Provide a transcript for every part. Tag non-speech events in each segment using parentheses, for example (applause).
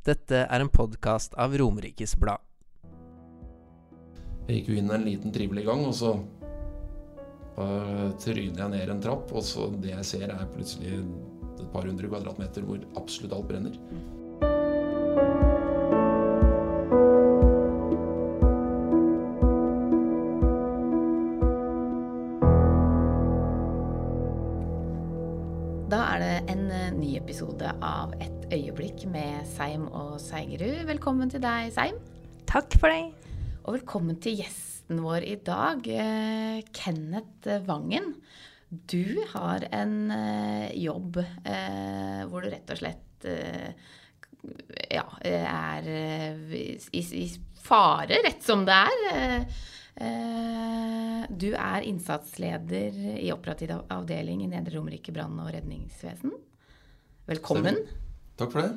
Dette er en podkast av Romerikes Blad. Jeg gikk jo inn en liten trivelig gang, og så tryner jeg ned en trapp, og så det jeg ser er plutselig et par hundre kvadratmeter hvor absolutt alt brenner. Med Seim og Seigerud. Velkommen til deg, Seim. Takk for det. Og velkommen til gjesten vår i dag, eh, Kenneth Vangen. Du har en eh, jobb eh, hvor du rett og slett eh, ja, er i, i fare, rett som det er. Du er innsatsleder i operativ avdeling i Nedre Romerike brann- og redningsvesen. Velkommen. Takk for det.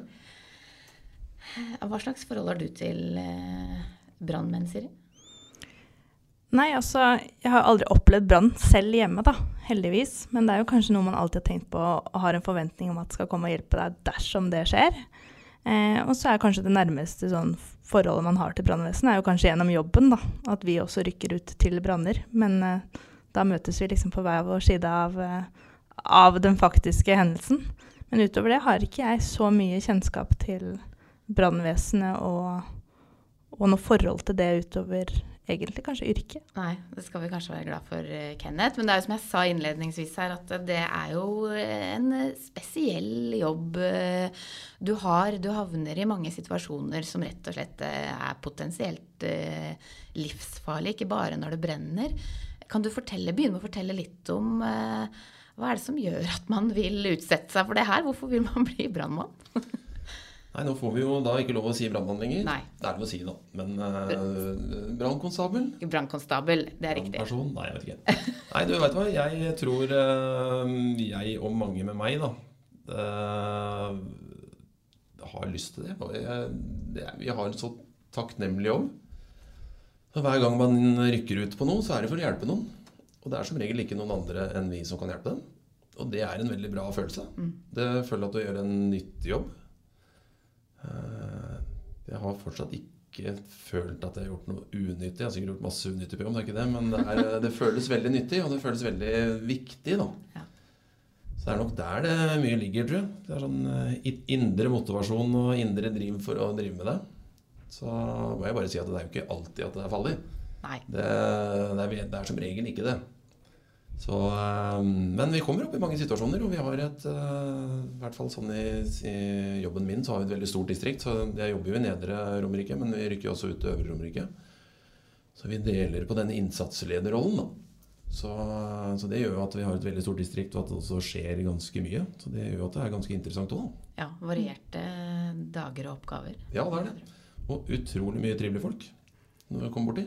Hva slags forhold har du til eh, brannmenn, Siri? Nei, altså, jeg har aldri opplevd brann selv hjemme, da. Heldigvis. Men det er jo kanskje noe man alltid har tenkt på og har en forventning om at skal komme og hjelpe deg dersom det skjer. Eh, og så er kanskje det nærmeste sånn forholdet man har til brannvesenet, er jo kanskje gjennom jobben, da. At vi også rykker ut til branner. Men eh, da møtes vi liksom på hver vår side av, eh, av den faktiske hendelsen. Men utover det har ikke jeg så mye kjennskap til brannvesenet og, og noe forhold til det utover egentlig kanskje yrket. Nei, det skal vi kanskje være glad for, eh, Kenneth. Men det er jo som jeg sa innledningsvis her, at det er jo en eh, spesiell jobb eh, du har. Du havner i mange situasjoner som rett og slett eh, er potensielt livsfarlig, ikke bare når det brenner. Kan du fortelle, begynne med å fortelle litt om eh, hva er det som gjør at man vil utsette seg for det her? Hvorfor vil man (laughs) bli brannmann? Nei, nå får vi jo da ikke lov å si brannmann lenger. Nei. Det er lov å si, da. Men uh, brannkonstabel? Brannkonstabel, det er riktig. Brannperson? Nei, jeg vet ikke. Nei, du vet hva. Jeg tror eh, jeg og mange med meg, da, eh, har lyst til det. Jeg, det vi har en så takknemlig jobb. Hver gang man rykker ut på noe, så er det for å hjelpe noen. Og det er som regel ikke noen andre enn vi som kan hjelpe dem. Og det er en veldig bra følelse. Det føler at du gjør en nyttig jobb. Eh, Jeg har fortsatt ikke følt at jeg har gjort noe unyttig. Jeg har sikkert gjort masse unyttig på jobb, det er ikke det, men det, er, det føles veldig nyttig, og det føles veldig viktig, da. Ja. Så det er nok der det mye ligger, tror jeg. Det er sånn eh, indre motivasjon og indre driv for å drive med det. Så må jeg bare si at det er jo ikke alltid at det er fallig. Nei. Det, det, er, det er som regel ikke det. Så, eh, men vi kommer opp i mange situasjoner, og vi har et eh, I hvert fall sånn i, i jobben min så har vi et veldig stort distrikt. Så jeg jobber jo i Nedre Romerike, men vi rykker jo også ut til Øvre Romerike. Så vi deler på denne innsatslederrollen, da. Så, så det gjør jo at vi har et veldig stort distrikt, og at det også skjer ganske mye. Så det gjør jo at det er ganske interessant òg. Ja, varierte dager og oppgaver. Ja, det er det. Og utrolig mye trivelige folk når vi kommer borti.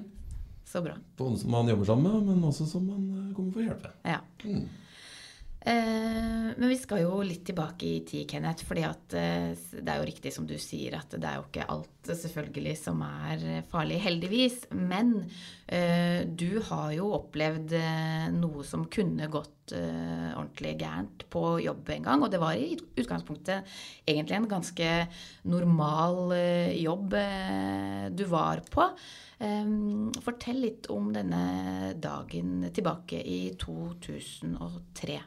Så bra. Både som man jobber sammen med, men også som man eh, kommer for å hjelpe. Ja. Mm. Eh, men vi skal jo litt tilbake i tid, Kenneth. fordi eh, det er jo riktig som du sier, at det er jo ikke alt selvfølgelig som er farlig, heldigvis. Men eh, du har jo opplevd noe som kunne gått ordentlig gærent på jobb en gang. Og det var i utgangspunktet egentlig en ganske normal jobb du var på. Fortell litt om denne dagen tilbake i 2003.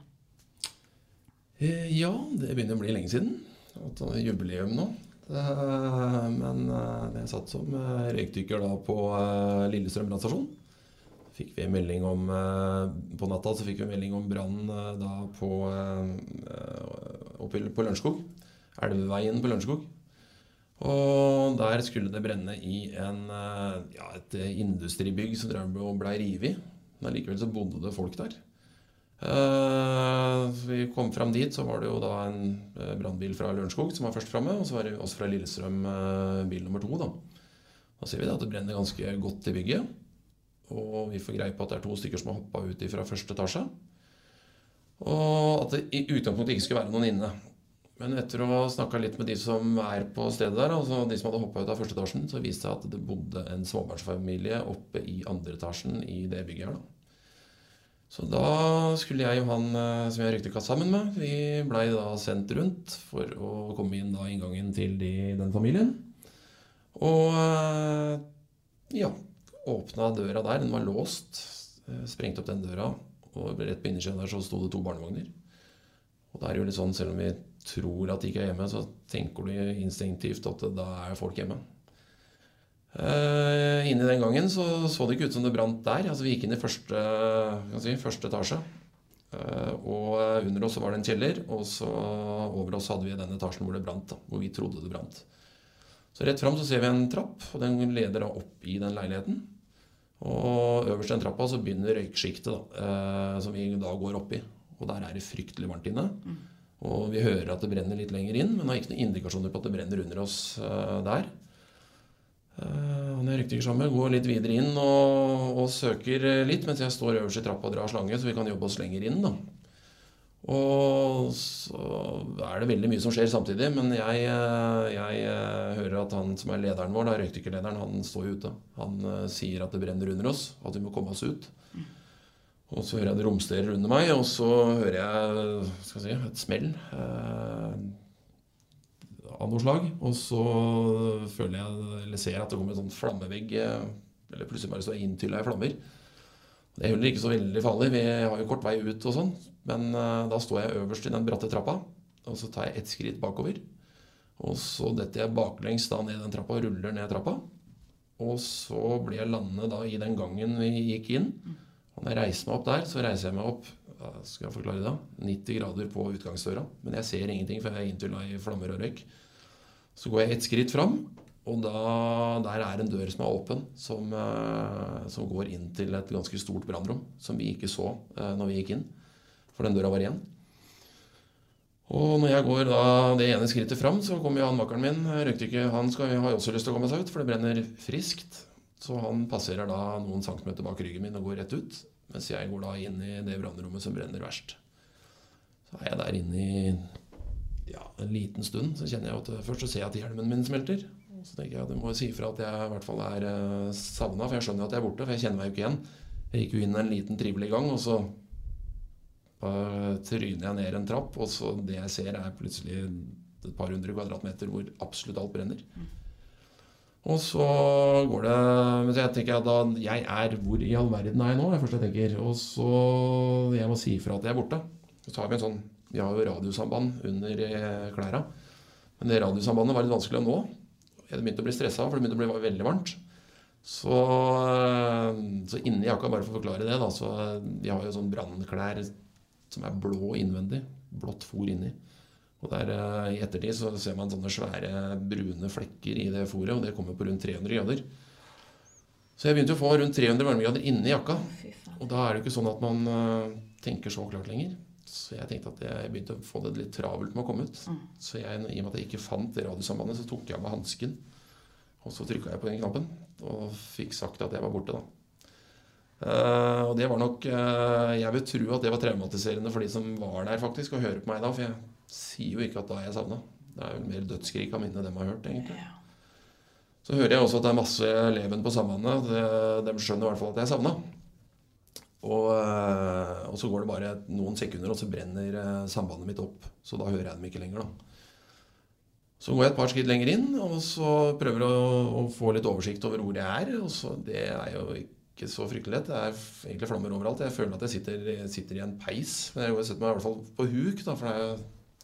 Eh, Ja, det begynner å bli lenge siden. Hatt er jubileum nå. Det, men eh, jeg satt som eh, røykdykker da på eh, Lillestrøm brannstasjon. Fikk vi melding om eh, På natta så fikk vi melding om brann eh, på eh, oppe på Lørenskog. Elveveien på Lørenskog. Og der skulle det brenne i en, eh, ja, et eh, industribygg som ble revet. Men likevel så bodde det folk der. Eh, vi kom fram dit, så var det jo da en eh, brannbil fra Lørenskog som var først framme. Og så var det oss fra Lillestrøm eh, bil nummer to. Da Da ser vi da at det brenner ganske godt i bygget. Og vi får greie på at det er to stykker som har hoppa ut fra første etasje. Og at det i utgangspunktet ikke skulle være noen inne. Men etter å ha snakka litt med de som er på stedet der, altså de som hadde hoppa ut av første etasjen, så viste det seg at det bodde en småbarnsfamilie oppe i andre etasjen i det bygget her. da. Så da skulle jeg og han eh, som jeg røykte katt sammen med, vi blei da sendt rundt for å komme inn da inngangen til de, den familien. Og eh, ja, åpna døra der. Den var låst. Eh, Sprengte opp den døra, og rett på innersiden der så sto det to barnevogner. Og det er jo litt sånn, selv om vi tror at de ikke er hjemme, så tenker du instinktivt at da er folk hjemme. Uh, inni den gangen så, så det ikke ut som det brant der. Altså Vi gikk inn i første, kan si, første etasje. Eh, og under oss var det en kjeller, og så over oss hadde vi den etasjen hvor det brant. da, Hvor vi trodde det brant. Så rett fram så ser vi en trapp, og den leder da opp i den leiligheten. Og øverst den trappa så begynner røyksjiktet, da, eh, som vi da går opp i. Og der er det fryktelig varmt inne. Og vi hører at det brenner litt lenger inn, men har ikke noen indikasjoner på at det brenner under oss eh, der. Eh, Han jeg røykte sammen går litt videre inn og, og søker litt, mens jeg står øverst i trappa og drar slange, så vi kan jobbe oss lenger inn. da. Og så er det veldig mye som skjer samtidig, men jeg, eh, jeg eh, hører at han som er lederen vår, da, røykdykkerlederen, han står jo ute. Han eh, sier at det brenner under oss, at vi må komme oss ut. Og så hører jeg det romsterer under meg, og så hører jeg si, et smell eh, av noe slag. Og så føler jeg, eller ser jeg at det kommer en sånn flammevegg, eh, eller plutselig bare står inntylla i flammer. Det er heller ikke så veldig farlig, vi har jo kort vei ut og sånn. Men eh, da står jeg øverst i den bratte trappa, og så tar jeg ett skritt bakover. Og så detter jeg baklengs da ned den trappa ruller ned trappa. Og så blir jeg landende da i den gangen vi gikk inn. Og når jeg reiser meg opp der, så reiser jeg meg opp skal jeg forklare det, 90 grader på utgangsdøra. Men jeg ser ingenting, for jeg er inntylla i flammer og røyk. Så går jeg ett skritt fram, og da, der er en dør som er åpen, som, eh, som går inn til et ganske stort brannrom, som vi ikke så eh, når vi gikk inn. For den døra var igjen. Og når jeg går da det ene skrittet fram, så kommer han makkeren min, røykdykker, han skal, har også lyst til å komme seg ut, for det brenner friskt. Så han passerer da noen centimeter bak ryggen min og går rett ut. Mens jeg går da inn i det brannrommet som brenner verst. Så er jeg der inne i ja, en liten stund. Så kjenner jeg at først så ser jeg at hjelmen min smelter. Så tenker jeg at jeg må si ifra at jeg i hvert fall er uh, savna, for jeg skjønner at jeg er borte. For jeg kjenner meg jo ikke igjen. Jeg gikk jo inn en liten trivelig gang, og så tryner jeg ned en trapp, og så det jeg ser, er plutselig et par hundre kvadratmeter hvor absolutt alt brenner. Og så går det Men så jeg tenker at da Jeg er Hvor i all verden er jeg nå? er det første jeg tenker. Og så Jeg må si ifra at jeg er borte. Så tar vi en sånn Vi har jo radiosamband under eh, klærne. Men det radiosambandet var litt vanskelig å nå. Jeg begynte å bli stressa, for det begynte å bli veldig varmt. Så, eh, så inni jakka, bare for å forklare det, da, så eh, Vi har jo sånn brannklær som er blå innvendig. Blått fôr inni. Og der I ettertid så ser man sånne svære brune flekker i det fôret, og det kommer på rundt 300 grader. Så jeg begynte å få rundt 300 varmegrader inni jakka. Og da er det jo ikke sånn at man tenker så klart lenger. Så jeg tenkte at jeg begynte å få det litt travelt med å komme ut. Mm. Så jeg, i og med at jeg ikke fant det radiosambandet, så tok jeg av meg hansken. Og så trykka jeg på den knappen og fikk sagt at jeg var borte, da. Uh, og det var nok uh, Jeg vil tro at det var traumatiserende for de som var der, faktisk, å høre på meg da. For jeg sier jo ikke at da er jeg savna. Det er jo mer dødsskrik av minnet dem har hørt, egentlig. Ja. Så hører jeg også at det er masse eleven på Sambandet. De- De skjønner i hvert fall at jeg er savna. Og, eh, og så går det bare noen sekunder, og så brenner eh, sambandet mitt opp. Så da hører jeg dem ikke lenger, da. Så går jeg et par skritt lenger inn, og så prøver jeg å, å få litt oversikt over hvor jeg er. Og så, det er jo ikke så fryktelig lett. Det er egentlig flammer overalt. Jeg føler at jeg sitter, sitter i en peis. Men jeg sett meg i hvert fall på huk, da, for er,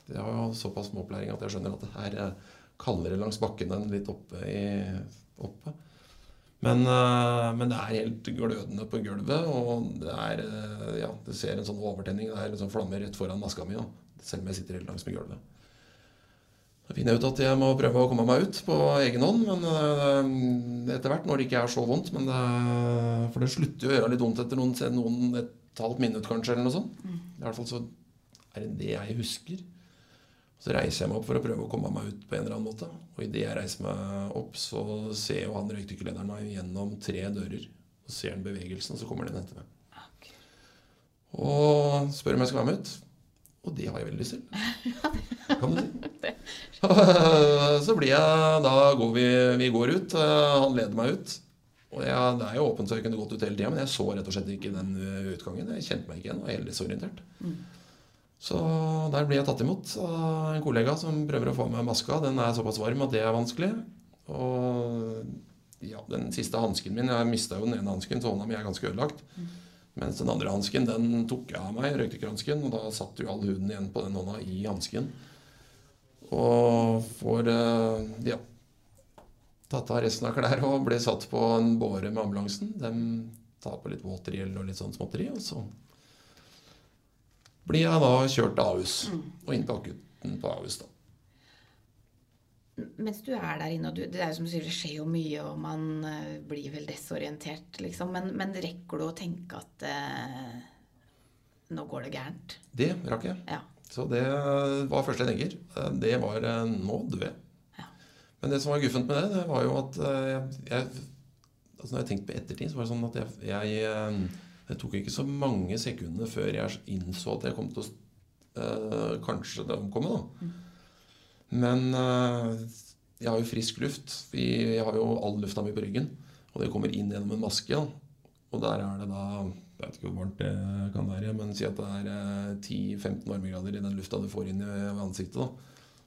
jeg har jo såpass med opplæring at jeg skjønner at det her er kaldere langs bakken enn litt oppe. I, oppe. Men, eh, men det er helt glødende på gulvet, og det er eh, Ja, du ser en sånn overtenning. Det er liksom flammer rett foran maska mi, selv om jeg sitter helt langs med gulvet. Da finner jeg ut at jeg må prøve å komme meg ut på egen hånd, men eh, etter hvert, når det ikke er så vondt men det, For det slutter jo å gjøre litt vondt etter noen, noen et halvt minutt, kanskje, eller noe sånt. I hvert fall så er det det jeg husker. Så reiser jeg meg opp for å prøve å komme meg ut på en eller annen måte. Og idet jeg reiser meg opp, så ser jo han røykdykkerlederen meg gjennom tre dører. Og ser han bevegelsen, og så kommer den etter meg. Og spør om jeg skal være med ut. Og det har jeg veldig lyst til. (laughs) Kan du si. (laughs) (laughs) Så blir jeg Da går vi, vi går ut. Han leder meg ut. Og jeg, det er jo åpent, så jeg kunne gått ut hele tida, men jeg så rett og slett ikke den utgangen. Jeg kjente meg ikke igjen, og var helt desorientert. Så der blir jeg tatt imot av en kollega som prøver å få meg maska. Den er såpass varm at det er vanskelig. Og ja, den siste hansken min Jeg mista jo den ene hansken, så hånda mi er ganske ødelagt. Mens den andre hansken den tok jeg av meg, røykdykkerhansken, og da satt jo all huden igjen på den hånda i hansken. Og får eh, ja, tatt av resten av klær og ble satt på en båre med ambulansen. De tar på litt våtdrill og litt sånn småtteri, og så blir jeg da kjørt til Ahus. Og inn på akutten på Ahus, da. Mens du er der inne, og du, det er jo som du sier, det skjer jo mye, og man eh, blir vel desorientert, liksom. Men, men rekker du å tenke at eh, nå går det gærent? Det rakk jeg. Ja. Så det var første jeg tenker. Eh, Det var eh, Nå dør jeg. Ja. Men det som var guffent med det, det var jo at jeg, jeg altså Når jeg tenkte på ettertid, så var det sånn at jeg, jeg Det tok ikke så mange sekundene før jeg innså at jeg kom til å eh, kanskje det omkomme, da. Men eh, jeg har jo frisk luft. Vi- Jeg har jo all lufta mi på ryggen. Og det kommer inn gjennom en maske. Da. Og der er det da Jeg vet ikke hvor varmt det kan være, men si at det er eh, 10-15 varmegrader i den lufta du får inn i ansiktet. da.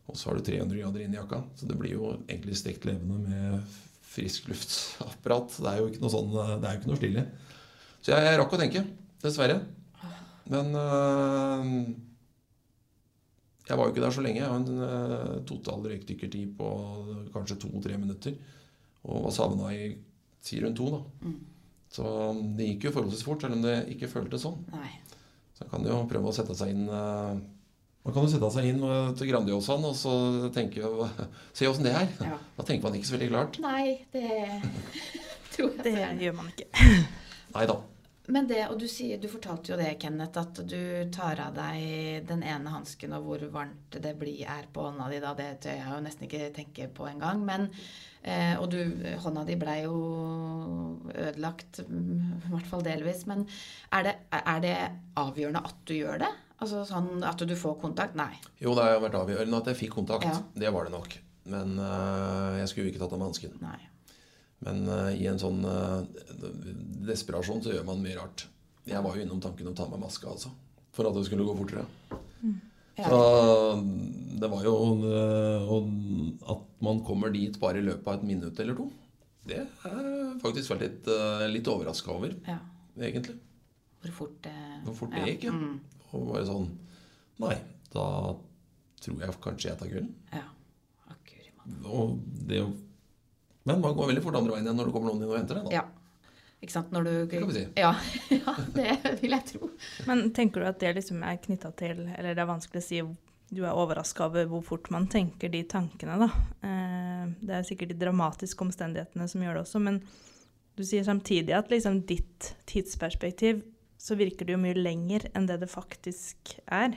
Og så har du 300 grader inn i jakka. Så det blir jo egentlig stekt levende med friskluftsapparat. (laughs) Det er jo ikke noe sånn, det er jo ikke noe stilig. Så jeg, jeg rakk å tenke, dessverre. Men øh, jeg var jo ikke der så lenge. Jeg har en øh, total røykdykkertid på kanskje to-tre minutter. Og var savna i si rundt to, da. Så det gikk jo forholdsvis fort, selv om det ikke føltes sånn. Nei. Så man kan jo prøve å sette seg inn øh, Man kan jo sette seg inn øh, til Grandiosaen og så tenke (laughs) Se åssen det er. Ja. Da tenker man ikke så veldig klart. Nei, det (laughs) tror jeg Det gjør man ikke. (laughs) Nei da. Men det, og du, sier, du fortalte jo det, Kenneth, at du tar av deg den ene hansken, og hvor varmt det blir, er på hånda di da. Det tør jeg jo nesten ikke tenke på engang. Men eh, Og du, hånda di blei jo ødelagt, mm, i hvert fall delvis. Men er det, er det avgjørende at du gjør det? Altså sånn at du får kontakt? Nei. Jo, det har vært avgjørende at jeg fikk kontakt. Ja. Det var det nok. Men øh, jeg skulle jo ikke tatt av meg hansken. Men øh, i en sånn øh, desperasjon så gjør man mye rart. Jeg var jo innom tanken om å ta av meg maska, altså. For at det skulle gå fortere. Ja. Så det var jo og At man kommer dit bare i løpet av et minutt eller to, det jeg faktisk vært litt, litt overraska over, Ja. egentlig. Hvor fort det Hvor fort det gikk, ja. Mm. Og bare sånn Nei, da tror jeg kanskje jeg tar kvelden. ja. Akkurat. Og det å Men man går veldig fort andre veien igjen når det kommer noen inn og henter deg. da. Ja. Ikke sant? Når du Det kan vi si. Ja, (laughs) ja det vil jeg tro. Men tenker du at det liksom er knytta til Eller det er vanskelig å si du er overraska over hvor fort man tenker de tankene, da. Eh, det er sikkert de dramatiske omstendighetene som gjør det også, men du sier samtidig at liksom ditt tidsperspektiv så virker det jo mye lenger enn det det faktisk er.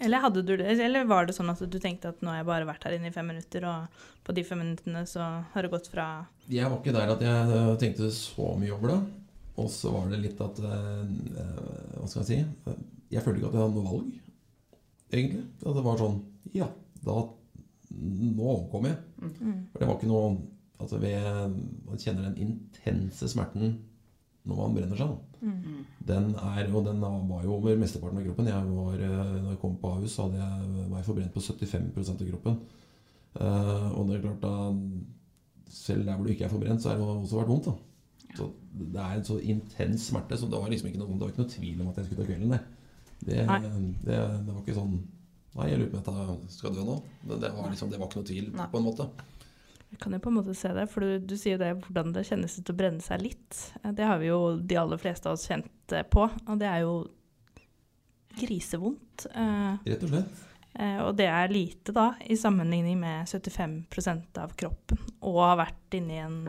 Eller, hadde du det, eller var det sånn at du tenkte at nå har jeg bare vært her inne i fem minutter, og på de fem minuttene så har det gått fra Jeg var ikke der at jeg øh, tenkte så mye over det. Og så var det litt at øh, øh, Hva skal jeg si? Jeg følte ikke at jeg hadde noe valg, egentlig. At det var sånn Ja, da Nå omkom jeg. For det var ikke noe Altså ved Man kjenner den intense smerten når man brenner seg. da. Den er, og den var jo over mesteparten av kroppen. Jeg var, øh, når jeg kom på Ahus, hadde jeg, var jeg forbrent på 75% av kroppen. Uh, og det er klart da Selv der hvor du ikke er forbrent, så har det også vært vondt. da så Det er en så intens smerte, så det var liksom ikke noe, det var ikke noe tvil om at jeg skulle ta kvelden. Det, det, det, det var ikke sånn Nei, jeg lurer på om jeg skal dø nå. Det, det, var liksom, det var ikke noe tvil, Nei. på en måte. Jeg kan jo på en måte se det, for du, du sier det hvordan det kjennes ut å brenne seg litt. Eh, Det har vi jo de aller fleste av oss kjent eh, på, og det er jo grisevondt. Eh, Rett og slett. eh, og det er lite da, i sammenligning med 75% av kroppen, og har vært inni en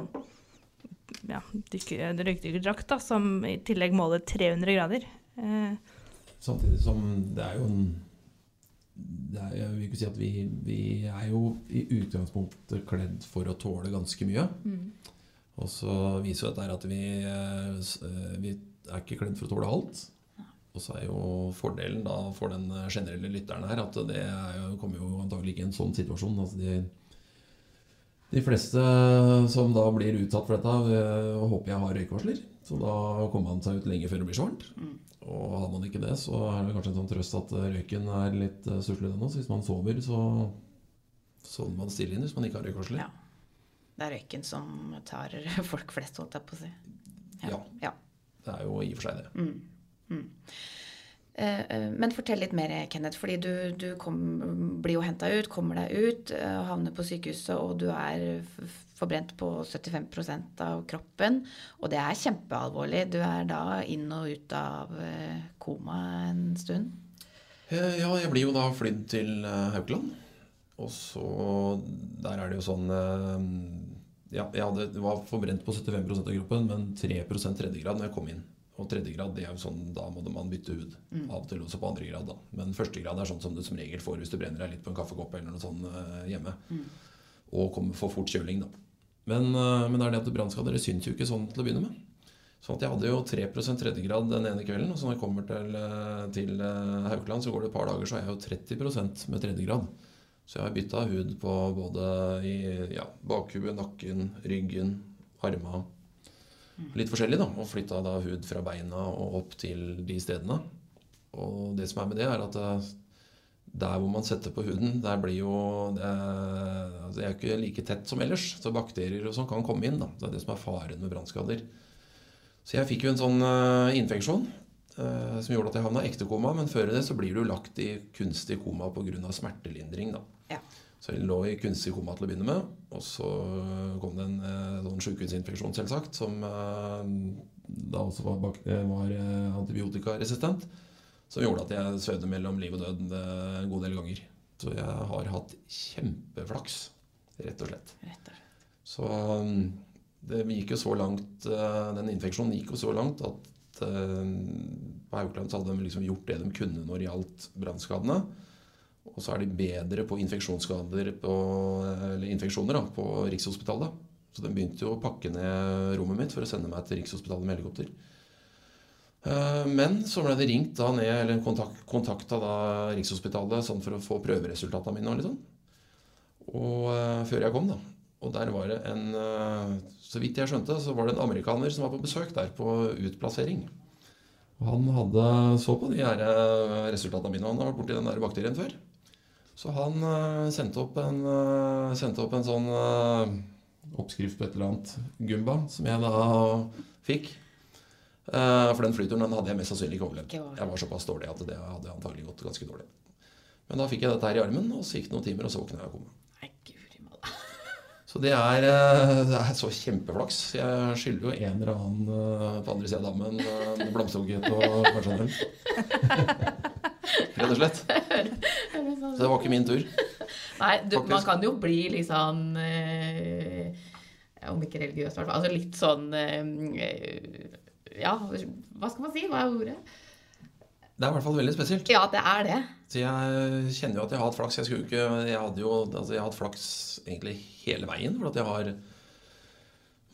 ja, røykdykkerdrakt som i tillegg måler 300 grader. Eh, Samtidig som det er jo en er, Jeg vil ikke si at vi, vi er jo i utgangspunktet kledd for å tåle ganske mye. Og så viser jo dette at vi, eh, eh, vi er ikke kledd for å tåle alt. Og så er jo fordelen da for den generelle lytteren her at det er jo, kommer jo antagelig ikke i en sånn situasjon. Altså de, De fleste som da blir utsatt for dette, eh, håper jeg har røykvarsler. Så da kommer man seg ut lenge før det blir så varmt. Mm. Og hadde man ikke det, så er det kanskje en sånn trøst at røyken er litt suslete stusslig ennå. Så hvis man sover, så sovner man stille inn hvis man ikke har røykvarsler. Ja. Det er røyken som tar (laughs) folk flest, holdt jeg på å si. Ja. ja. Det er jo i og for seg det. Mm. Mm. Eh, eh, men fortell litt mer, Kenneth. fordi du, du kom, blir jo henta ut, kommer deg ut, eh, havner på sykehuset, og du er forbrent på 75% av kroppen. Og det er kjempealvorlig. Du er da inn og ut av koma en stund? Ja, jeg blir jo da flydd til Haukeland. Og så Der er det jo sånn Ja, jeg hadde, var forbrent på 75% av kroppen, men 3% tredjegrad når jeg kom inn. Og tredje grad, det er jo sånn, da må man bytte hud. Mm. Av og til også på andre grad. da. Men første grad er sånn som du som regel får hvis du brenner deg litt på en kaffekopp eller noe sånt uh, hjemme. Mm. Og kommer, for fort kjøling, da. Men, uh, men det er det at brannskader syns jo ikke sånn til å begynne med. Sånn at jeg hadde jo 3% tredjegrad den ene kvelden. Og så når jeg kommer til, uh, til Haukeland, så går det et par dager, så er jeg jo 30% med tredjegrad. Så jeg har bytta hud på både i ja, bakhuet, nakken, ryggen, arma litt forskjellig, da. Og flytta da hud fra beina og opp til de stedene. Og det som er med det, er at eh, der hvor man setter på huden, der blir jo Det er, altså det er ikke like tett som ellers. Så bakterier og sånn kan komme inn. da. Det er det som er faren med brannskader. Så jeg fikk jo en sånn uh, infeksjon uh, som gjorde at jeg havna i ekte koma. Men før det så blir du lagt i kunstig koma pga. smertelindring. da. Ja. Så jeg lå i kunstig koma til å begynne med. Og så kom det en eh, sånn sykehusinfeksjon, selvsagt, som eh, da også var, var eh, antibiotikaresistent. Som gjorde at jeg svevde mellom liv og død en god del ganger. Så jeg har hatt kjempeflaks, rett og slett. Rett og slett. Så det gikk jo så langt Den infeksjonen gikk jo så langt at på Haukeland så hadde de liksom gjort det de kunne når det gjaldt brannskadene. Og så er de bedre på infeksjonsskader på, eller infeksjoner da, på Rikshospitalet. Så de begynte jo å pakke ned rommet mitt for å sende meg til Rikshospitalet med helikopter. Eh, men så ble det ringt da ned, eller kontakt, kontakta da Rikshospitalet sånn for å få prøveresultatene mine. Og litt sånn. Og uh, før jeg kom, da. Og der var det en uh, Så vidt jeg skjønte, så var det en amerikaner som var på besøk der på utplassering. Og han hadde så på de her resultatene mine. Han har vært borti den der bakterien før. Så han uh, sendte, opp en, uh, sendte opp en sånn uh, oppskrift på et eller annet Gumba, som jeg da fikk. for den flyturen den hadde jeg mest sannsynlig ikke overlevd. Jeg var såpass dårlig at det hadde antagelig gått ganske dårlig. Men da fikk jeg dette her i armen, og så gikk det noen timer, og så våkna jeg av koma. (laughs) Så det er, det er, så kjempeflaks. Jeg skylder jo en eller annen på andre sida av dammen en blomsterbukett og kanskje en øl. (laughs) Rett og slett. (laughs) Så det var ikke min tur. Nei, du, man kan jo bli litt sånn eh, Om ikke religiøs, i hvert fall. Altså litt sånn eh, Ja, hva skal man si? Hva er ordet? Det er i hvert fall veldig spesielt. Ja, det er det. Så jeg kjenner jo at jeg har hatt flaks. Jeg, skulle ikke, jeg hadde jo altså jeg har hatt flaks egentlig hele veien. For at jeg har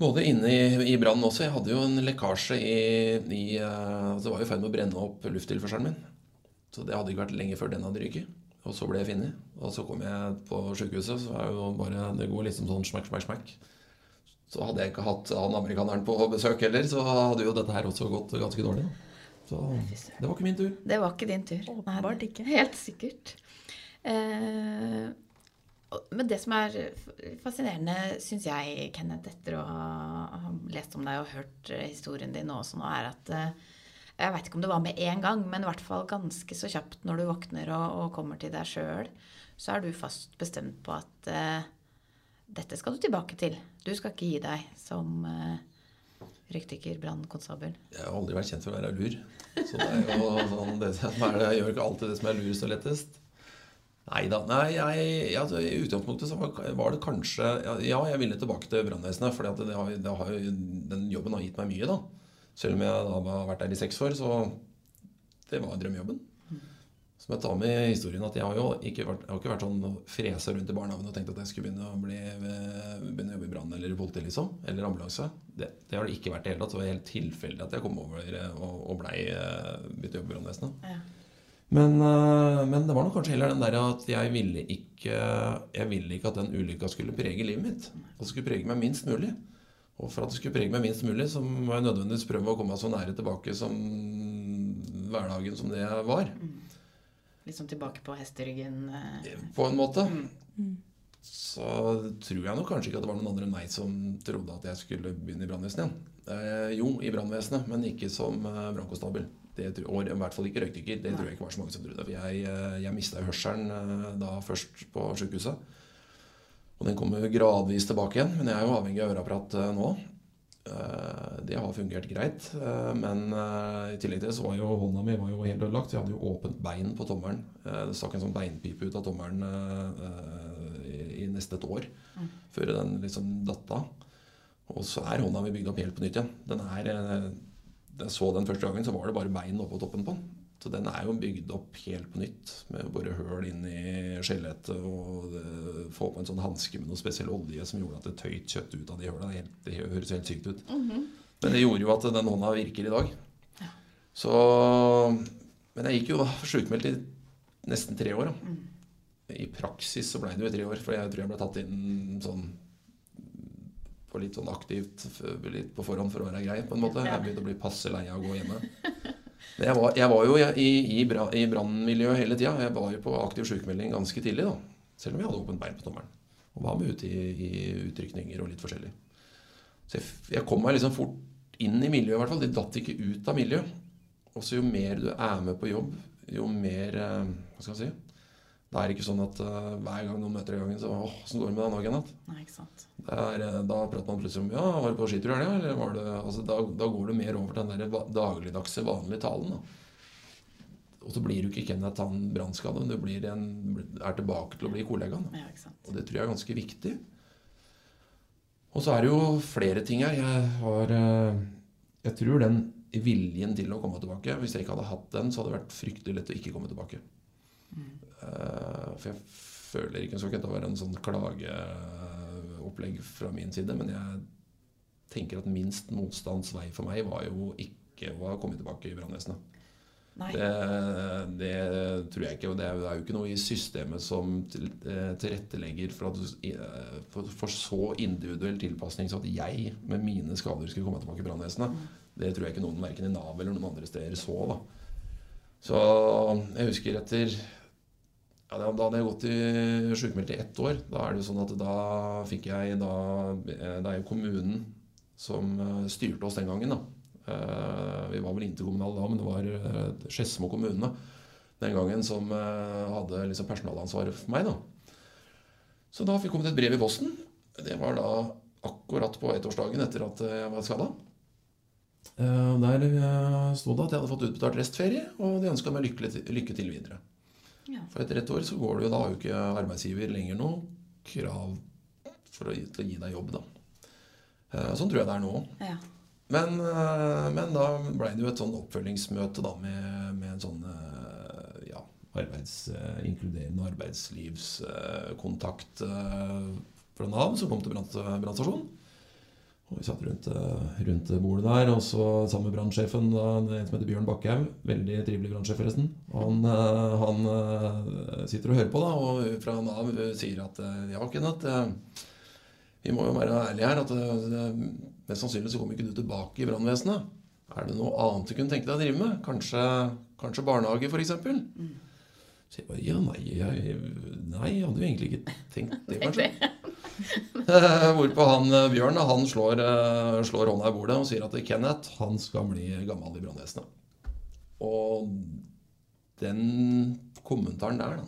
både inne i, i brannen også. Jeg hadde jo en lekkasje i, i altså Det var jo i ferd med å brenne opp lufttilførselen min. Så det hadde ikke vært lenge før den hadde ryket. Og så ble jeg funnet. Og så kom jeg på sykehuset, så er jo bare Det går liksom sånn smakk, smakk, smakk. Så hadde jeg ikke hatt han amerikaneren på besøk heller, så hadde jo dette her også gått ganske dårlig. Så det var ikke min tur. Det var ikke din tur. Åpenbart ikke. Helt sikkert. Eh, men det som er fascinerende, syns jeg, Kenneth, etter å ha lest om deg og hørt historien din også nå, er at eh, jeg veit ikke om det var med en gang, men i hvert fall ganske så kjapt når du våkner og, og kommer til deg sjøl, så er du fast bestemt på at uh, dette skal du tilbake til. Du skal ikke gi deg som uh, røykdykker, brannkonstabel. Jeg har aldri vært kjent for å være lur. Så det er jo (laughs) sånn, det jeg gjør ikke alltid det som er lurest og lettest. Neida, nei da. altså, I utgangspunktet så var det kanskje Ja, jeg ville tilbake til brannvesenet. For den jobben har gitt meg mye. da selv om jeg da har vært der i seks år, så det var drømmejobben. Så må jeg ta med i historien at jeg har jo ikke vært, har ikke vært sånn fresa rundt i barnehagen og tenkt at jeg skulle begynne å, bli, begynne å jobbe i brann eller i politi, liksom. Eller ambulanse. Det, det, har det ikke vært i det hele tatt. Det var helt tilfeldig at jeg kom over og, og blei begynte å jobbe i brannvesenet. Ja. Men, eh, men det var nok kanskje heller den der at jeg ville ikke Jeg ville ikke at den ulykka skulle prege livet mitt. Og skulle prege meg minst mulig. Og for at det skulle prege meg minst mulig, så må jeg nødvendigvis prøve å komme meg så nære tilbake som hverdagen som det var. Liksom tilbake på hesteryggen. eh. På en måte. Mm. Så tror jeg nok kanskje ikke at det var noen andre enn meg som trodde at jeg skulle begynne i brannvesenet igjen. Eh, jo, i brannvesenet, men ikke som eh, brannkonstabel. Og i hvert fall ikke røykdykker. Det tror jeg ikke var så mange som trodde. For jeg, eh, jeg mista jo hørselen eh, da først på sykehuset. Og den kommer gradvis tilbake igjen. Men jeg er jo avhengig av øreapparat eh, nå. Eh, Det har fungert greit. eh, Men i tillegg til det så var jo hånda mi var jo helt ødelagt. Jeg hadde jo åpent bein på tommelen. Det stakk en sånn beinpipe ut av tommelen i- neste nesten et år. Før den liksom datt av. Og så er hånda mi bygd opp helt på nytt igjen. Den er, jeg så den første gangen, så var det bare bein oppå toppen på den. Så den er jo bygd opp helt på nytt, med bare høl inn i skjelettet og det, få på en sånn hanske med noe spesiell olje som gjorde at det tøyt kjøtt ut av de høla. Det, det høres helt sykt ut. Men det gjorde jo at den hånda virker i dag. Så Men jeg gikk jo sjukmeldt i nesten tre år. Da. I praksis så ble det jo i tre år, for jeg tror jeg ble tatt inn sånn på litt sånn aktivt litt på forhånd for å være grei, på en måte. Jeg begynte å bli passe lei av å gå hjemme. (laughs) Jeg var, jeg var jo i, i, i brannmiljøet hele tida. Jeg var jo på aktiv sykemelding ganske tidlig, da. Selv om jeg hadde åpent bein på tommelen. Og var med ute i, i utrykninger og litt forskjellig. Så jeg, jeg kom meg liksom fort inn i miljøet, i hvert fall. De datt ikke ut av miljøet. Og så jo mer du er med på jobb, jo mer eh, Hva skal jeg si? Det er ikke sånn at uh, hver gang noen møter i gangen, så åh, åssen går det med deg nå, Kenneth? Nei, ikke sant. Er, eh, da prater man plutselig om ja, var du på skitur i helga? Eller var det altså, da, da går du mer over til den der dagligdagse, vanlige talen. Da. Og så blir du ikke Kenneth han brannskadde, du blir en, er tilbake til å bli kollegaen. da. Ja, ikke sant. Og det tror jeg er ganske viktig. Og så er det jo flere ting her. Jeg har uh, Jeg tror den viljen til å komme tilbake Hvis jeg ikke hadde hatt den, så hadde det vært fryktelig lett å ikke komme tilbake. Eh, For jeg føler ikke så skal ikke være en sånn klageopplegg fra min side, men jeg tenker at minst motstands vei for meg var jo ikke å ha kommet tilbake i brannvesenet. Det, det tror jeg ikke. Og det er, jo ikke noe i systemet som eh, tilrettelegger for, at eh, for, så individuell tilpasning så at jeg med mine skader skulle komme tilbake i brannvesenet. Det tror jeg ikke noen verken i Nav eller noen andre steder så. da. Så jeg husker etter ja, Da hadde jeg gått i sykemeldt i ett år. Da er det jo sånn at da fikk jeg da eh, Det er jo kommunen som eh, styrte oss den gangen, da. Eh, Vi var vel interkommunale da, men det var Skedsmo kommune den gangen som hadde liksom personalansvaret for meg. da. Så da fikk kommet et brev i posten. Det var da akkurat på ettårsdagen etter at jeg var skada. Der sto det at jeg hadde fått utbetalt restferie, og de ønska meg lykke til videre. Ja. For etter ett år så går det jo da har jo ikke arbeidsgiver lenger noe krav for å til å gi deg jobb, da. Eh, Sånn tror jeg det er nå. Ja. Men, eh, men da ble det jo et sånn oppfølgingsmøte da med, med en sånn eh, ja, arbeids, inkluderende arbeidslivskontakt fra Nav som kom til brann- brannstasjonen. Og vi satt rundt, eh, rundt bordet der, og så sammen med brannsjefen, en som heter Bjørn Bakkhaug. Veldig trivelig brannsjef, forresten. Han, eh, han eh, sitter og hører på, da, og fra Nav sier at ja, Kenneth, vi må jo være ærlige her. at Mest sannsynlig så kommer ikke du tilbake i brannvesenet. Er det noe annet du kunne tenke deg å drive med? Kanskje, kanskje barnehage, f.eks.? Så jeg bare ja, nei, jeg, nei, jeg hadde jo egentlig ikke tenkt det, kanskje. (laughs) (laughs) Hvorpå han eh, Bjørn han slår, eh, slår hånda i bordet og sier at Kenneth han skal bli gammel i brannvesenet. Og den kommentaren der,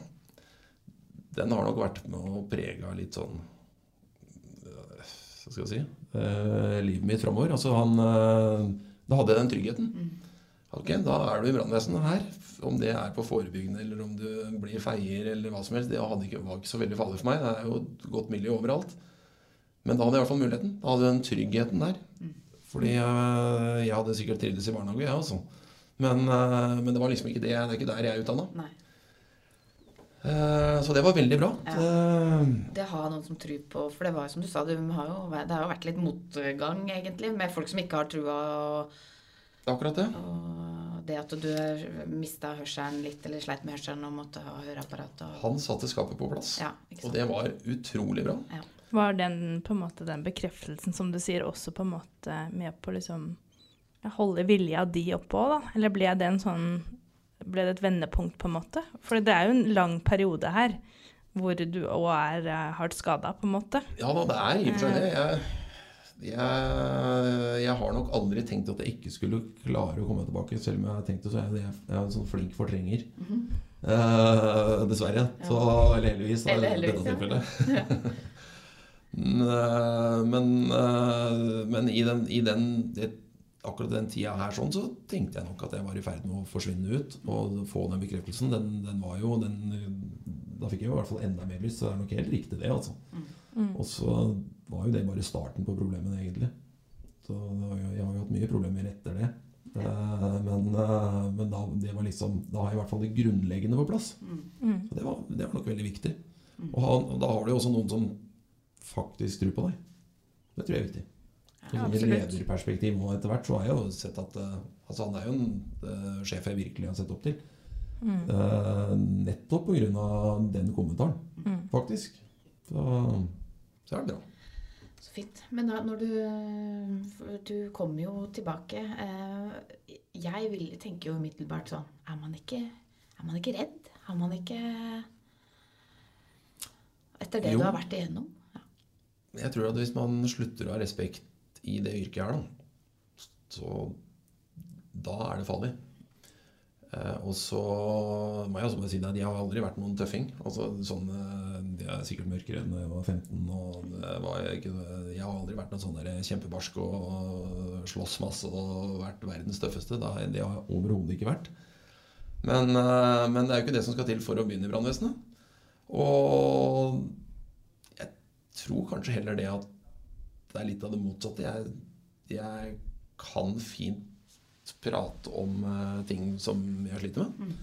den har nok vært med å prege litt sånn eh, Hva skal jeg si livet mitt framover. Altså han Da hadde jeg den tryggheten. Ok, Da er du i brannvesenet her. Om det er på forebyggende eller om du blir feier eller hva som helst, det ikke, var ikke så veldig farlig for meg. Det er jo et godt miljø overalt. Men da hadde jeg i hvert fall muligheten. Da hadde jeg den tryggheten der. Fordi eh, jeg hadde sikkert trivdes i barnehage, jeg også. Men, eh, men det var liksom ikke det. Det er ikke der jeg er utdanna. Nei. Så det var veldig bra. Ja. Eh, Det har noen som tror på For det var jo som du sa, det har jo, det har jo vært litt motgang, egentlig, med folk som ikke har trua. Og Det er akkurat det. Og det at du mista hørselen litt, eller sleit med hørselen og måtte ha høreapparat og Han satte skapet på plass. Ja, Og det var utrolig bra. Ja. Var den, på en måte, den bekreftelsen som du sier, også på en måte med på liksom holde vilja di oppe òg, da? Eller ble det en sånn Ble det et vendepunkt, på en måte? For det er jo en lang periode her hvor du òg er eh, hardt skada, på en måte. Ja da, det er i og for seg det. Jeg, jeg, jeg har nok aldri tenkt at jeg ikke skulle klare å komme tilbake. Selv om jeg har tenkt det, så er jeg, jeg er en sånn flink fortrenger. Eh, dessverre. Så, eller heldigvis, da, Eller i dette tilfellet. Ja. (laughs) men, eh, men i den, i den akkurat den tida her sånn, så tenkte jeg nok at jeg var i ferd med å forsvinne ut. Og få den bekreftelsen. Den, den var jo den, Da fikk jeg jo i hvert fall enda mer lyst. Så det er nok helt riktig, det. altså. Og så var jo det bare starten på problemene, egentlig. Så det var jo, jeg har jo hatt mye problemer etter det. Eh, Men, eh, men da, det var liksom, da har jeg i hvert fall det grunnleggende på plass. Mm. Så det var, det var nok veldig viktig. Og, ha, og da har du jo også noen som faktisk tror på deg. Det tror jeg er viktig. Så Ja, I lederperspektiv og etter hvert så har jeg jo sett at eh, altså han er jo en sjef jeg virkelig har sett opp til. Mm. Uh, nettopp pga. den kommentaren, Mm. faktisk. Så, så er det bra. Så fint. Men da, når du Du kommer jo tilbake. eh, Jeg vil, tenker jo umiddelbart sånn Er man ikke, er man ikke redd? Har man ikke Etter det Jo. du har vært igjennom? Jeg tror at hvis man slutter å ha respekt i det yrket her, da, så da er det farlig. Eh, og så må jeg også bare si at de har aldri vært noen tøffing. Altså, sånn, de er sikkert mørkere enn da jeg var 15. Og var ikke, jeg har aldri vært noen sånn kjempebarsk og slåss masse og vært verdens tøffeste. Det har jeg overhodet ikke vært. Men, eh, men det er jo ikke det som skal til for å begynne i brannvesenet. Og jeg tror kanskje heller det at det er litt av det motsatte. Jeg, jeg kan fint prate om eh, ting som jeg sliter med.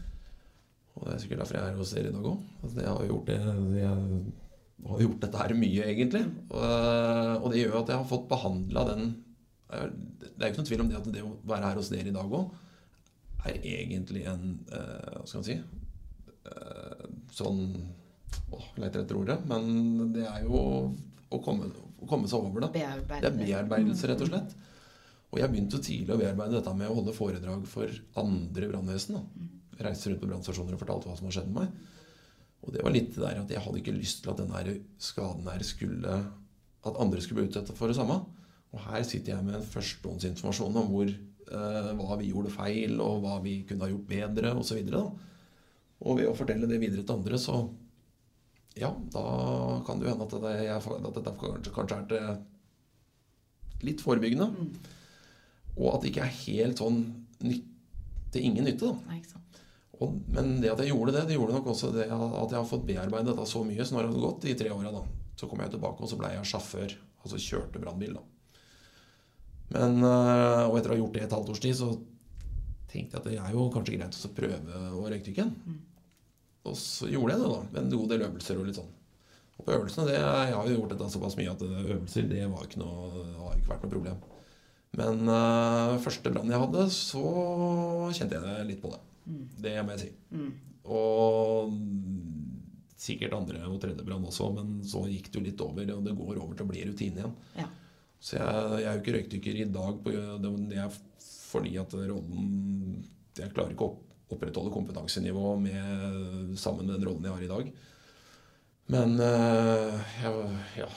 Og det er sikkert derfor jeg er hos dere i dag òg. Altså, jeg har gjort, det, jeg har gjort dette her mye, egentlig. Og, eh, og det gjør at jeg har fått behandla den eh, Det er jo ikke noen tvil om det at det å være her hos dere i dag òg er egentlig en eh, Hva skal man si Sånn Åh, leter etter ordet. Men det er jo å komme, å komme seg over det. Det er bearbeidelse, rett og slett. Og jeg begynte tidlig å bearbeide dette med å holde foredrag for andre brannvesen. Reiste rundt på brannstasjoner og fortalte hva som har skjedd med meg. Og det var litt det der at jeg hadde ikke lyst til at den skaden her skulle At andre skulle bli utsatt for det samme. Og her sitter jeg med en førstehåndsinformasjon om hvor, eh, hva vi gjorde feil, og hva vi kunne ha gjort bedre, osv. Og, og ved å fortelle det videre til andre, så ja, da kan det jo hende at, det, jeg, at dette kanskje, kanskje er til litt forebyggende. Og at det ikke er helt sånn nytt, til ingen nytte. da. Nei, ikke sant. Og, men det at jeg gjorde det, det gjorde nok også det at jeg har fått bearbeidet dette så mye. Så har det gått de tre åra. Så kom jeg tilbake, og så ble jeg sjåfør. Altså kjørte brannbil, da. Men, øh, og etter å ha gjort det et halvt års tid, så tenkte jeg at det er jo kanskje greit å prøve å røyke igjen. Og så gjorde jeg det, da. Med en god del øvelser og litt sånn. Og på øvelsene, det, Jeg har jo gjort dette såpass mye at øvelser det var ikke noe, har ikke vært noe problem. Men øh, første brann jeg hadde, så kjente jeg litt på det. Det må jeg si. Mm. Og sikkert andre og tredje brann også, men så gikk det jo litt over, og det går over til å bli rutine igjen. Ja. Så jeg, jeg er jo ikke røykdykker i dag. På, det, er fordi at rollen Jeg klarer ikke å opprettholde kompetansenivået med, sammen med den rollen jeg har i dag. Men øh, jeg, ja,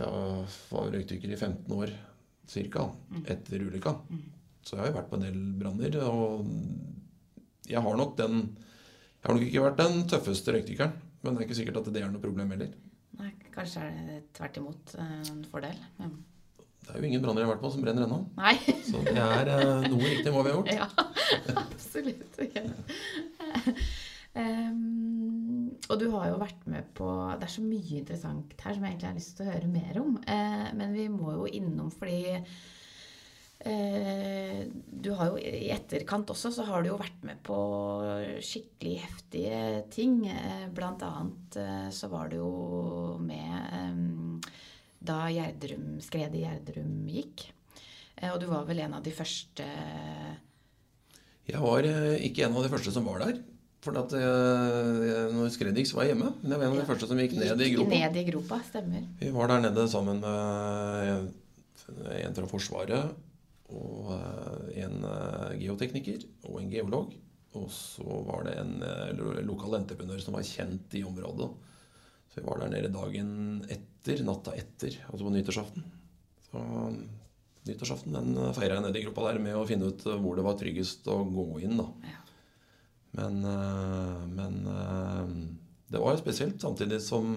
jeg var røykdykker i 15 år ca. etter ulykka. Så jeg har jo vært på en del branner. Og jeg har nok den Jeg har nok ikke vært den tøffeste røykdykkeren. Men det er ikke sikkert at det er noe problem heller. Nei, kanskje er det tvert imot eh, en fordel. Men, Det er jo ingen branner jeg har vært på som brenner ennå. nei. (laughs) Så det er eh, noe riktig hva vi har gjort. ja, (laughs) absolutt. (laughs) Ehm, og du har jo vært med på Det er så mye interessant her som jeg egentlig har lyst til å høre mer om. Uh, men vi må jo innom fordi du har jo I etterkant også så har du jo vært med på skikkelig heftige ting. Eh, blant annet eh, så var du jo med eh, da Gjerdrum, skredet i Gjerdrum gikk. Eh, og du var vel en av de første Jeg var eh, ikke en av de første som var der. For at jeg, når skredet gikk, så var jeg hjemme. Men jeg var en av de første som gikk ned i Gikk gropa. Ned i gropa, stemmer. Vi var der nede sammen med en fra Forsvaret og eh, en eh, geotekniker og en geolog. Og så var det en eh, lokal entreprenør som var kjent i området. Så vi var der nede dagen etter, natta etter, altså på nyttårsaften. Så nyttårsaften den feira jeg nede i gruppa der med å finne ut hvor det var tryggest å gå inn, da. Ja. Men, men det var jo spesielt, samtidig som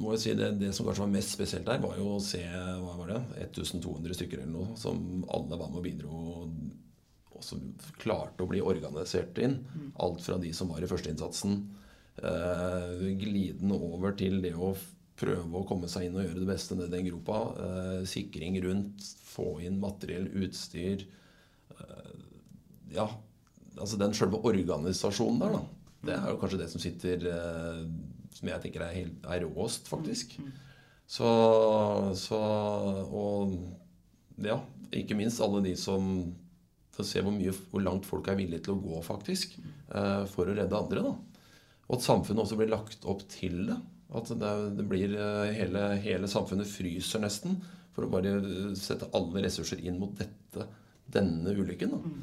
må jeg si det, det som kanskje var mest spesielt der, var jo å se hva var det, 1200 stykker eller noe, som alle var med og bidro, og som klarte å bli organisert inn. Alt fra de som var i førsteinnsatsen, eh, glidende over til det å prøve å komme seg inn og gjøre det beste nedi den gropa. Eh, sikring rundt, få inn materiell, utstyr. Eh, ja, altså den selve organisasjonen der, da. Det er jo kanskje det som sitter eh, Som jeg tenker er, helt, er råest, faktisk. Så, så Og ja, ikke minst alle de som får se hvor, mye, hvor langt folk er villige til å gå, faktisk. eh, for å redde andre, da. Og at samfunnet også blir lagt opp til det. At det, det blir eh, hele, hele samfunnet fryser nesten for å bare sette alle ressurser inn mot dette, denne ulykken. Da.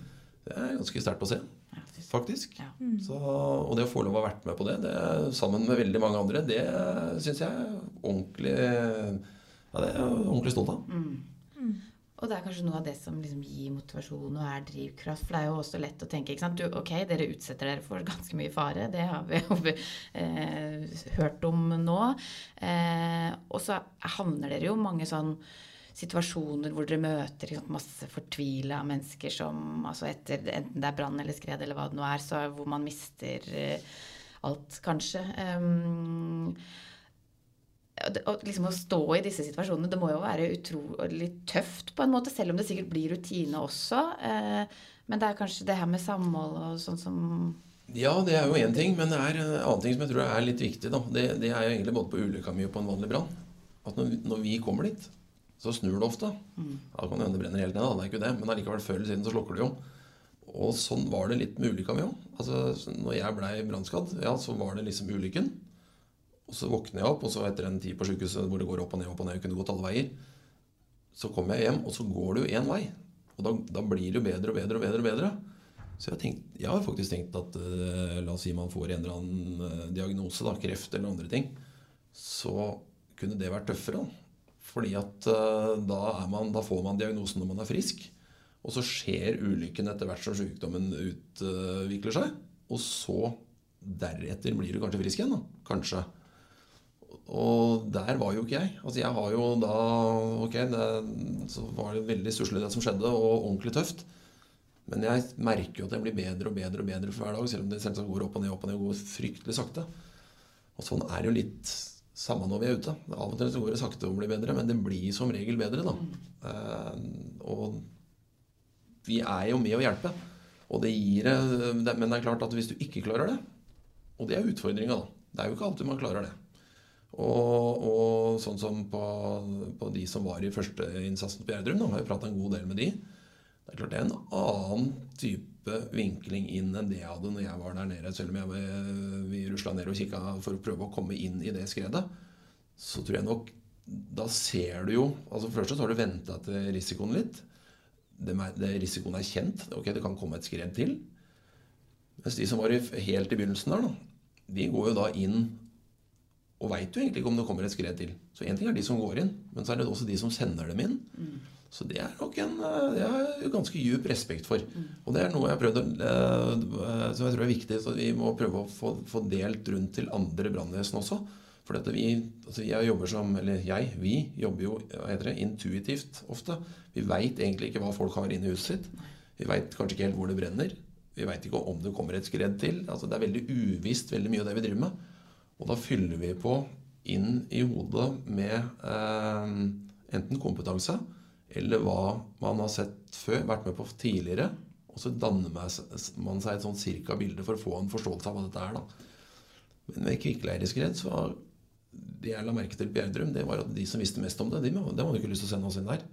Det er ganske sterkt å se, faktisk. ja. Så, og det å få lov å ha vært med på det, det sammen med veldig mange andre, det syns jeg er ordentlig Ja, det er jeg ordentlig stolt av. Og det er kanskje noe av det som liksom gir motivasjon og er drivkraft. For det er jo også lett å tenke ikke sant? Du, ok, dere utsetter dere for ganske mye fare. Det har vi jo eh, hørt om nå. Eh, og så havner dere jo mange sånn situasjoner hvor dere møter sant, masse fortvila mennesker som altså etter Enten det er brann eller skred eller hva det nå er, så hvor man mister eh, alt, kanskje. Um, og liksom å stå i disse situasjonene, det må jo være utrolig tøft på en måte, selv om det sikkert blir rutine også. Uh, men det er kanskje det her med samhold og sånn som Ja, det er jo én ting, men det er en annen ting som jeg tror er litt viktig. Det, det er jo egentlig både på ulykka mi og på en vanlig brann. At når, når vi kommer dit, så snur det ofte. Ja, det kan hende det brenner helt ned, da, det er ikke det, men allikevel før eller siden så slukker det jo. Og sånn var det litt med ulykka mi òg. Altså, når jeg blei brannskadd, ja, så var det liksom ulykken. Og så våkner jeg opp, og så etter en tid på sykehuset hvor det går opp og ned, opp og ned, kunne gått alle veier, så kommer jeg hjem, og så går det jo én vei. Og da, da blir det jo bedre og bedre og bedre. og bedre. Så jeg, tenkt, jeg har faktisk tenkt at uh, la oss si man får en eller annen eh, diagnose, da, kreft eller andre ting, så kunne det vært tøffere. Da. Fordi at eh, da, man, da får man diagnosen når man er frisk. Og så skjer ulykken etter hvert som sykdommen utvikler seg. Og så deretter blir du kanskje frisk igjen. da, Kanskje. Og der var jo ikke jeg. Altså jeg har jo da Ok, det, så var det veldig stusslig det som skjedde, og ordentlig tøft. Men jeg merker jo at jeg blir bedre og bedre og bedre for hver dag, selv om det selvsagt går opp og ned opp og ned og går fryktelig sakte. Og sånn er det jo litt samme når vi er ute. Av og til går det sakte og blir bedre, men det blir som regel bedre, da. Eh, og vi er jo med å hjelpe. Og det gir eh, det, Men det er klart at hvis du ikke klarer det, og det er utfordringa, da Det er jo ikke alltid man klarer det. Og, og sånn som på, på de som var i førsteinnsatsen på Gjerdrum, har jeg prata en god del med de. Det er klart det er en annen type vinkling inn enn det jeg hadde når jeg var der nede. Selv om jeg, var- vi rusla ned og kikka for å prøve å komme inn i det skredet. Så tror jeg nok Da ser du jo altså Først så har du venta til risikoen litt. Det, det, risikoen er kjent. Ok, det kan komme et skred til. Mens de som var i, helt i begynnelsen der, da, de går jo da inn og veit jo egentlig ikke om det kommer et skred til. Så én ting er de som går inn, men så er det også de som sender dem inn. Så det er nok en eh, det jeg ganske djup respekt for. Og det er noe jeg har prøvd å eh, som jeg tror er viktig. Så vi må prøve å få, få delt rundt til andre brannvesen også. For dette vi, altså jeg jobber som, eller jeg, vi jobber jo det, intuitivt ofte. Vi veit egentlig ikke hva folk har inne i huset sitt. Vi veit kanskje ikke helt hvor det brenner. Vi veit ikke om det kommer et skred til. Altså Det er veldig uvisst, veldig mye av det vi driver med. Og da fyller vi på inn i hodet med eh, enten kompetanse eller hva man har sett før, vært med på tidligere. Og så danner man seg- et sånn cirka bilde for å få en forståelse av hva dette er. da. Men med kvikkleireskred så var det jeg la merke til på Gjerdrum, det var at de som visste mest om det, de, de hadde ikke lyst til å sende oss inn der.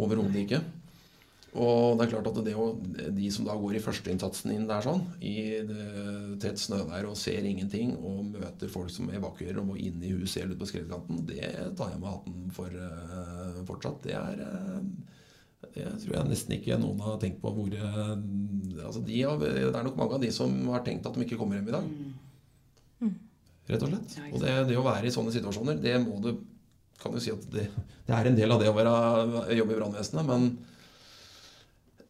Overhodet ikke. Og det er klart at det å, de som da går i førsteinnsatsen inn der sånn, i det, tett snøvær og ser ingenting, og møter folk som evakuerer og må inn i huset helt ute på skredkanten, det tar jeg med hatten for uh, fortsatt. Det er uh, det tror jeg nesten ikke noen har tenkt på hvor uh, altså de har, Det er nok mange av de som har tenkt at de ikke kommer hjem i dag. Mm. Rett og slett. Og det, det å være i sånne situasjoner, det må du Kan du si at det, det er en del av det å være, jobbe i brannvesenet, men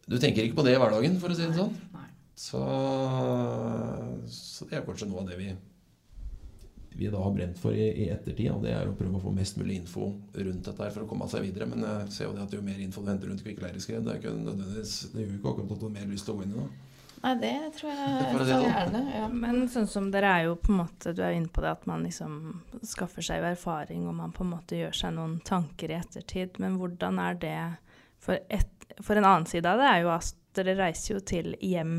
du tenker ikke på det i hverdagen, for å si det sånn. Nei. Så, så det er kanskje noe av det vi, vi da har brent for i, i ettertid. Og det er å prøve å få mest mulig info rundt dette her for å komme seg videre. Men jeg ser jo det at jo mer info du henter rundt kvikkleireskred, det er ikke nødvendigvis Det gjør jo ikke akkurat at du har mer lyst til å gå inn i noe. Nei, det tror jeg det sånn. gjerne. Ja. Men sånn som dere er jo på en måte Du er jo inne på det at man liksom skaffer seg jo erfaring, og man på en måte gjør seg noen tanker i ettertid. Men hvordan er det For, et, for en annen side av det er jo at dere reiser jo til hjem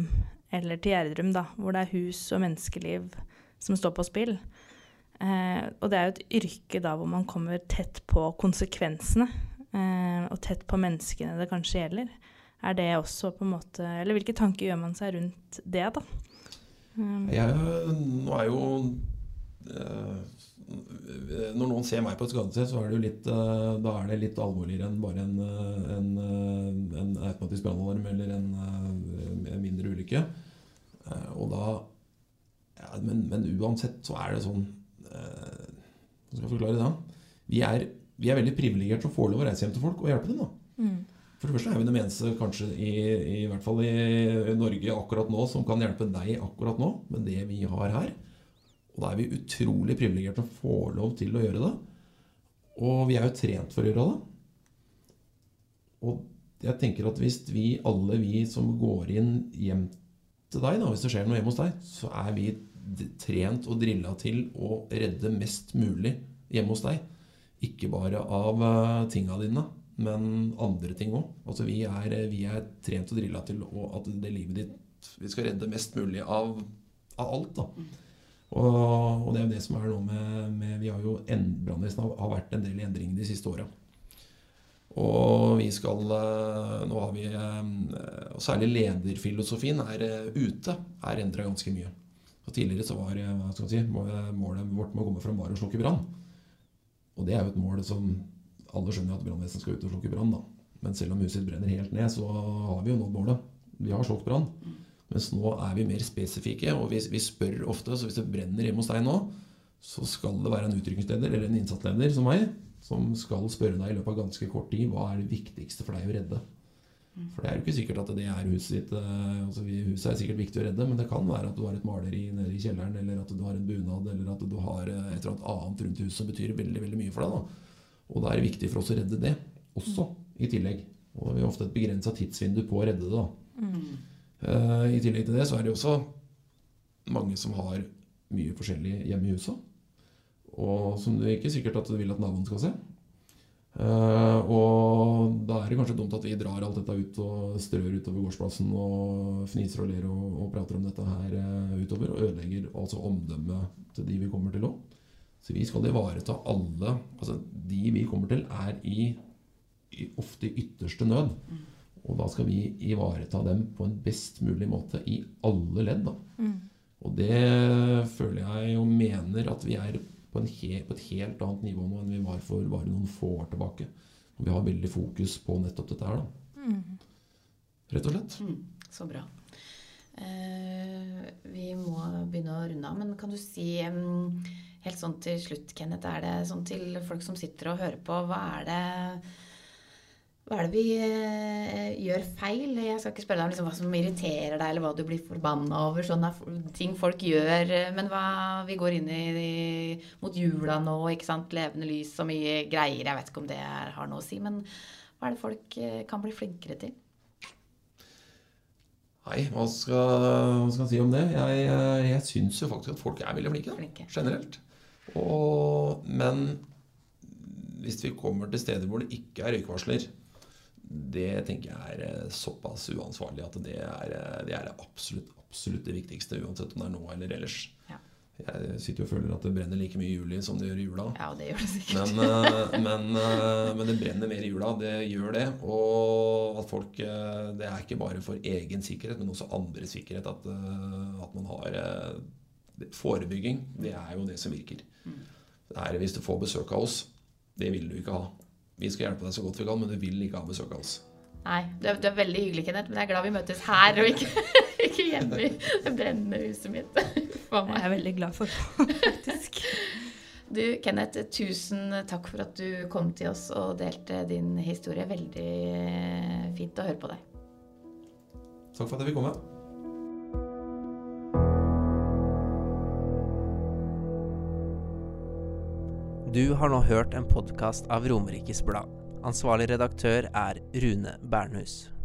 eller til Gjerdrum, da, hvor det er hus og menneskeliv som står på spill. Eh, og det er jo et yrke da hvor man kommer tett på konsekvensene, eh, og tett på menneskene det kanskje gjelder. Er det også på en måte Eller hvilke tanker gjør man seg rundt det, da? Um, Jeg, nå er jo eh, Når noen ser meg på et skadested, så er det jo litt eh, Da er det litt alvorligere enn bare en, eh, en, eh, en automatisk brannalarm eller en, en mindre ulykke. Og da ja, men, men uansett så er det sånn Hva skal jeg forklare det? Vi er, vi er veldig privilegerte som får lov å reise hjem til folk og hjelpe dem. da. mm. For det første er vi de eneste kanskje i, i hvert fall i Norge akkurat nå som kan hjelpe deg akkurat nå med det vi har her. Og da er vi utrolig privilegerte å får lov til å gjøre det. Og vi er jo trent for å gjøre det. Og jeg tenker at hvis vi alle vi som går inn hjem til deg, da, hvis det skjer noe hjemme hos deg, så er vi trent og drilla til å redde mest mulig hjemme hos deg. Ikke bare av uh, tinga dine, men andre ting òg. Altså, vi, er, vi er trent og drilla til at det livet ditt Vi skal redde mest mulig av, av alt. da. Og, og det er jo det som er noe med, med Vi har jo en- Brannvesenet har, vært en del i endring de siste åra. Og vi skal eh, Nå har vi eh, Og særlig lederfilosofien er eh, ute. Er endra ganske mye. Og Tidligere så var hva skal si, målet vårt med å komme fram var å slukke brann. Og det er jo et mål som alle skjønner at brannvesenet skal ut og slukke brann. Men selv om huset brenner helt ned, så har vi jo nådd målet. Vi har slukket brann. Mens nå er vi mer spesifikke, og vi, vi spør ofte. Så hvis det brenner hjemme hos deg nå, så skal det være en utrykningsleder eller en innsatsleder som meg som skal spørre deg i løpet av ganske kort tid hva er det viktigste for deg å redde. For det er jo ikke sikkert at det er huset ditt eh, altså Huset er sikkert viktig å redde, men det kan være at du har et maleri nede i kjelleren, eller at du har en bunad, eller at du har eh, et eller annet annet rundt huset som betyr veldig veldig mye for deg. da. Og da er det viktig for oss å redde det også, i tillegg. Og vi har ofte et begrensa tidsvindu på å redde det. da. Eh, I tillegg til det så er det også mange som har mye forskjellig hjemme i huset. Og som det ikke er sikkert at du vil at naboen skal se. Uh, og da er det kanskje dumt at vi drar alt dette ut og strør utover gårdsplassen og fniser og ler og, og prater om dette her uh, utover, og ødelegger altså omdømmet til de vi kommer til òg. Så vi skal ivareta alle Altså de vi kommer til, er i, i ofte i ytterste nød. Og da skal vi ivareta dem på en best mulig måte i alle ledd. da. Mm. Og det føler jeg og mener at vi er på, en he, på et helt annet nivå nå enn vi var for bare noen få år tilbake. Og vi har veldig fokus på nettopp dette her, da. Mm. Rett og slett. Mm, så bra. Eh, vi må begynne å runde av, men kan du si helt sånn til slutt, Kenneth, er det sånn til folk som sitter og hører på, hva er det hva er det vi eh, gjør feil? Jeg skal ikke spørre deg om liksom, hva som irriterer deg, eller hva du blir forbanna over. Sånne ting folk gjør. eh, Men hva, vi går inn i, i, mot jula nå, ikke sant. Levende lys og mye greier. Jeg vet ikke om det er, har noe å si. Men hva er det folk eh, kan bli flinkere til? Nei, hva skal, hva skal jeg si om det? Jeg, jeg, jeg syns jo faktisk at folk er veldig flinke, Flinke. generelt. Og, men hvis vi kommer til steder hvor det ikke er røykvarsler, det tenker jeg er eh, såpass uansvarlig at det er, eh, det er absolutt, absolutt det viktigste, uansett om det er nå eller ellers. Ja. Jeg sitter jo og føler at det brenner like mye i juli som det gjør i jula. Ja, det gjør det sikkert. Men, eh, men, men det brenner mer i jula. Det gjør det. Og at folk Det er ikke bare for egen sikkerhet, men også andres sikkerhet. At, at man har Forebygging, det er jo det som virker. Det er hvis du får besøk av oss. Det vil du ikke ha. Vi skal hjelpe deg så godt vi kan, men du vil ikke ha besøk av oss. Nei, du er, du er veldig hyggelig, Kenneth, men jeg er glad vi møtes her og ikke, (laughs) ikke hjemme i det brennende huset mitt. (laughs) For Jeg er veldig glad for (laughs) faktisk. Du, Kenneth, tusen takk for at du kom til oss og delte din historie. Veldig eh, fint å høre på deg. Takk for at jeg fikk komme. Du har nå hørt en podkast av Romerikes Blad. Ansvarlig redaktør er Rune Bernhus.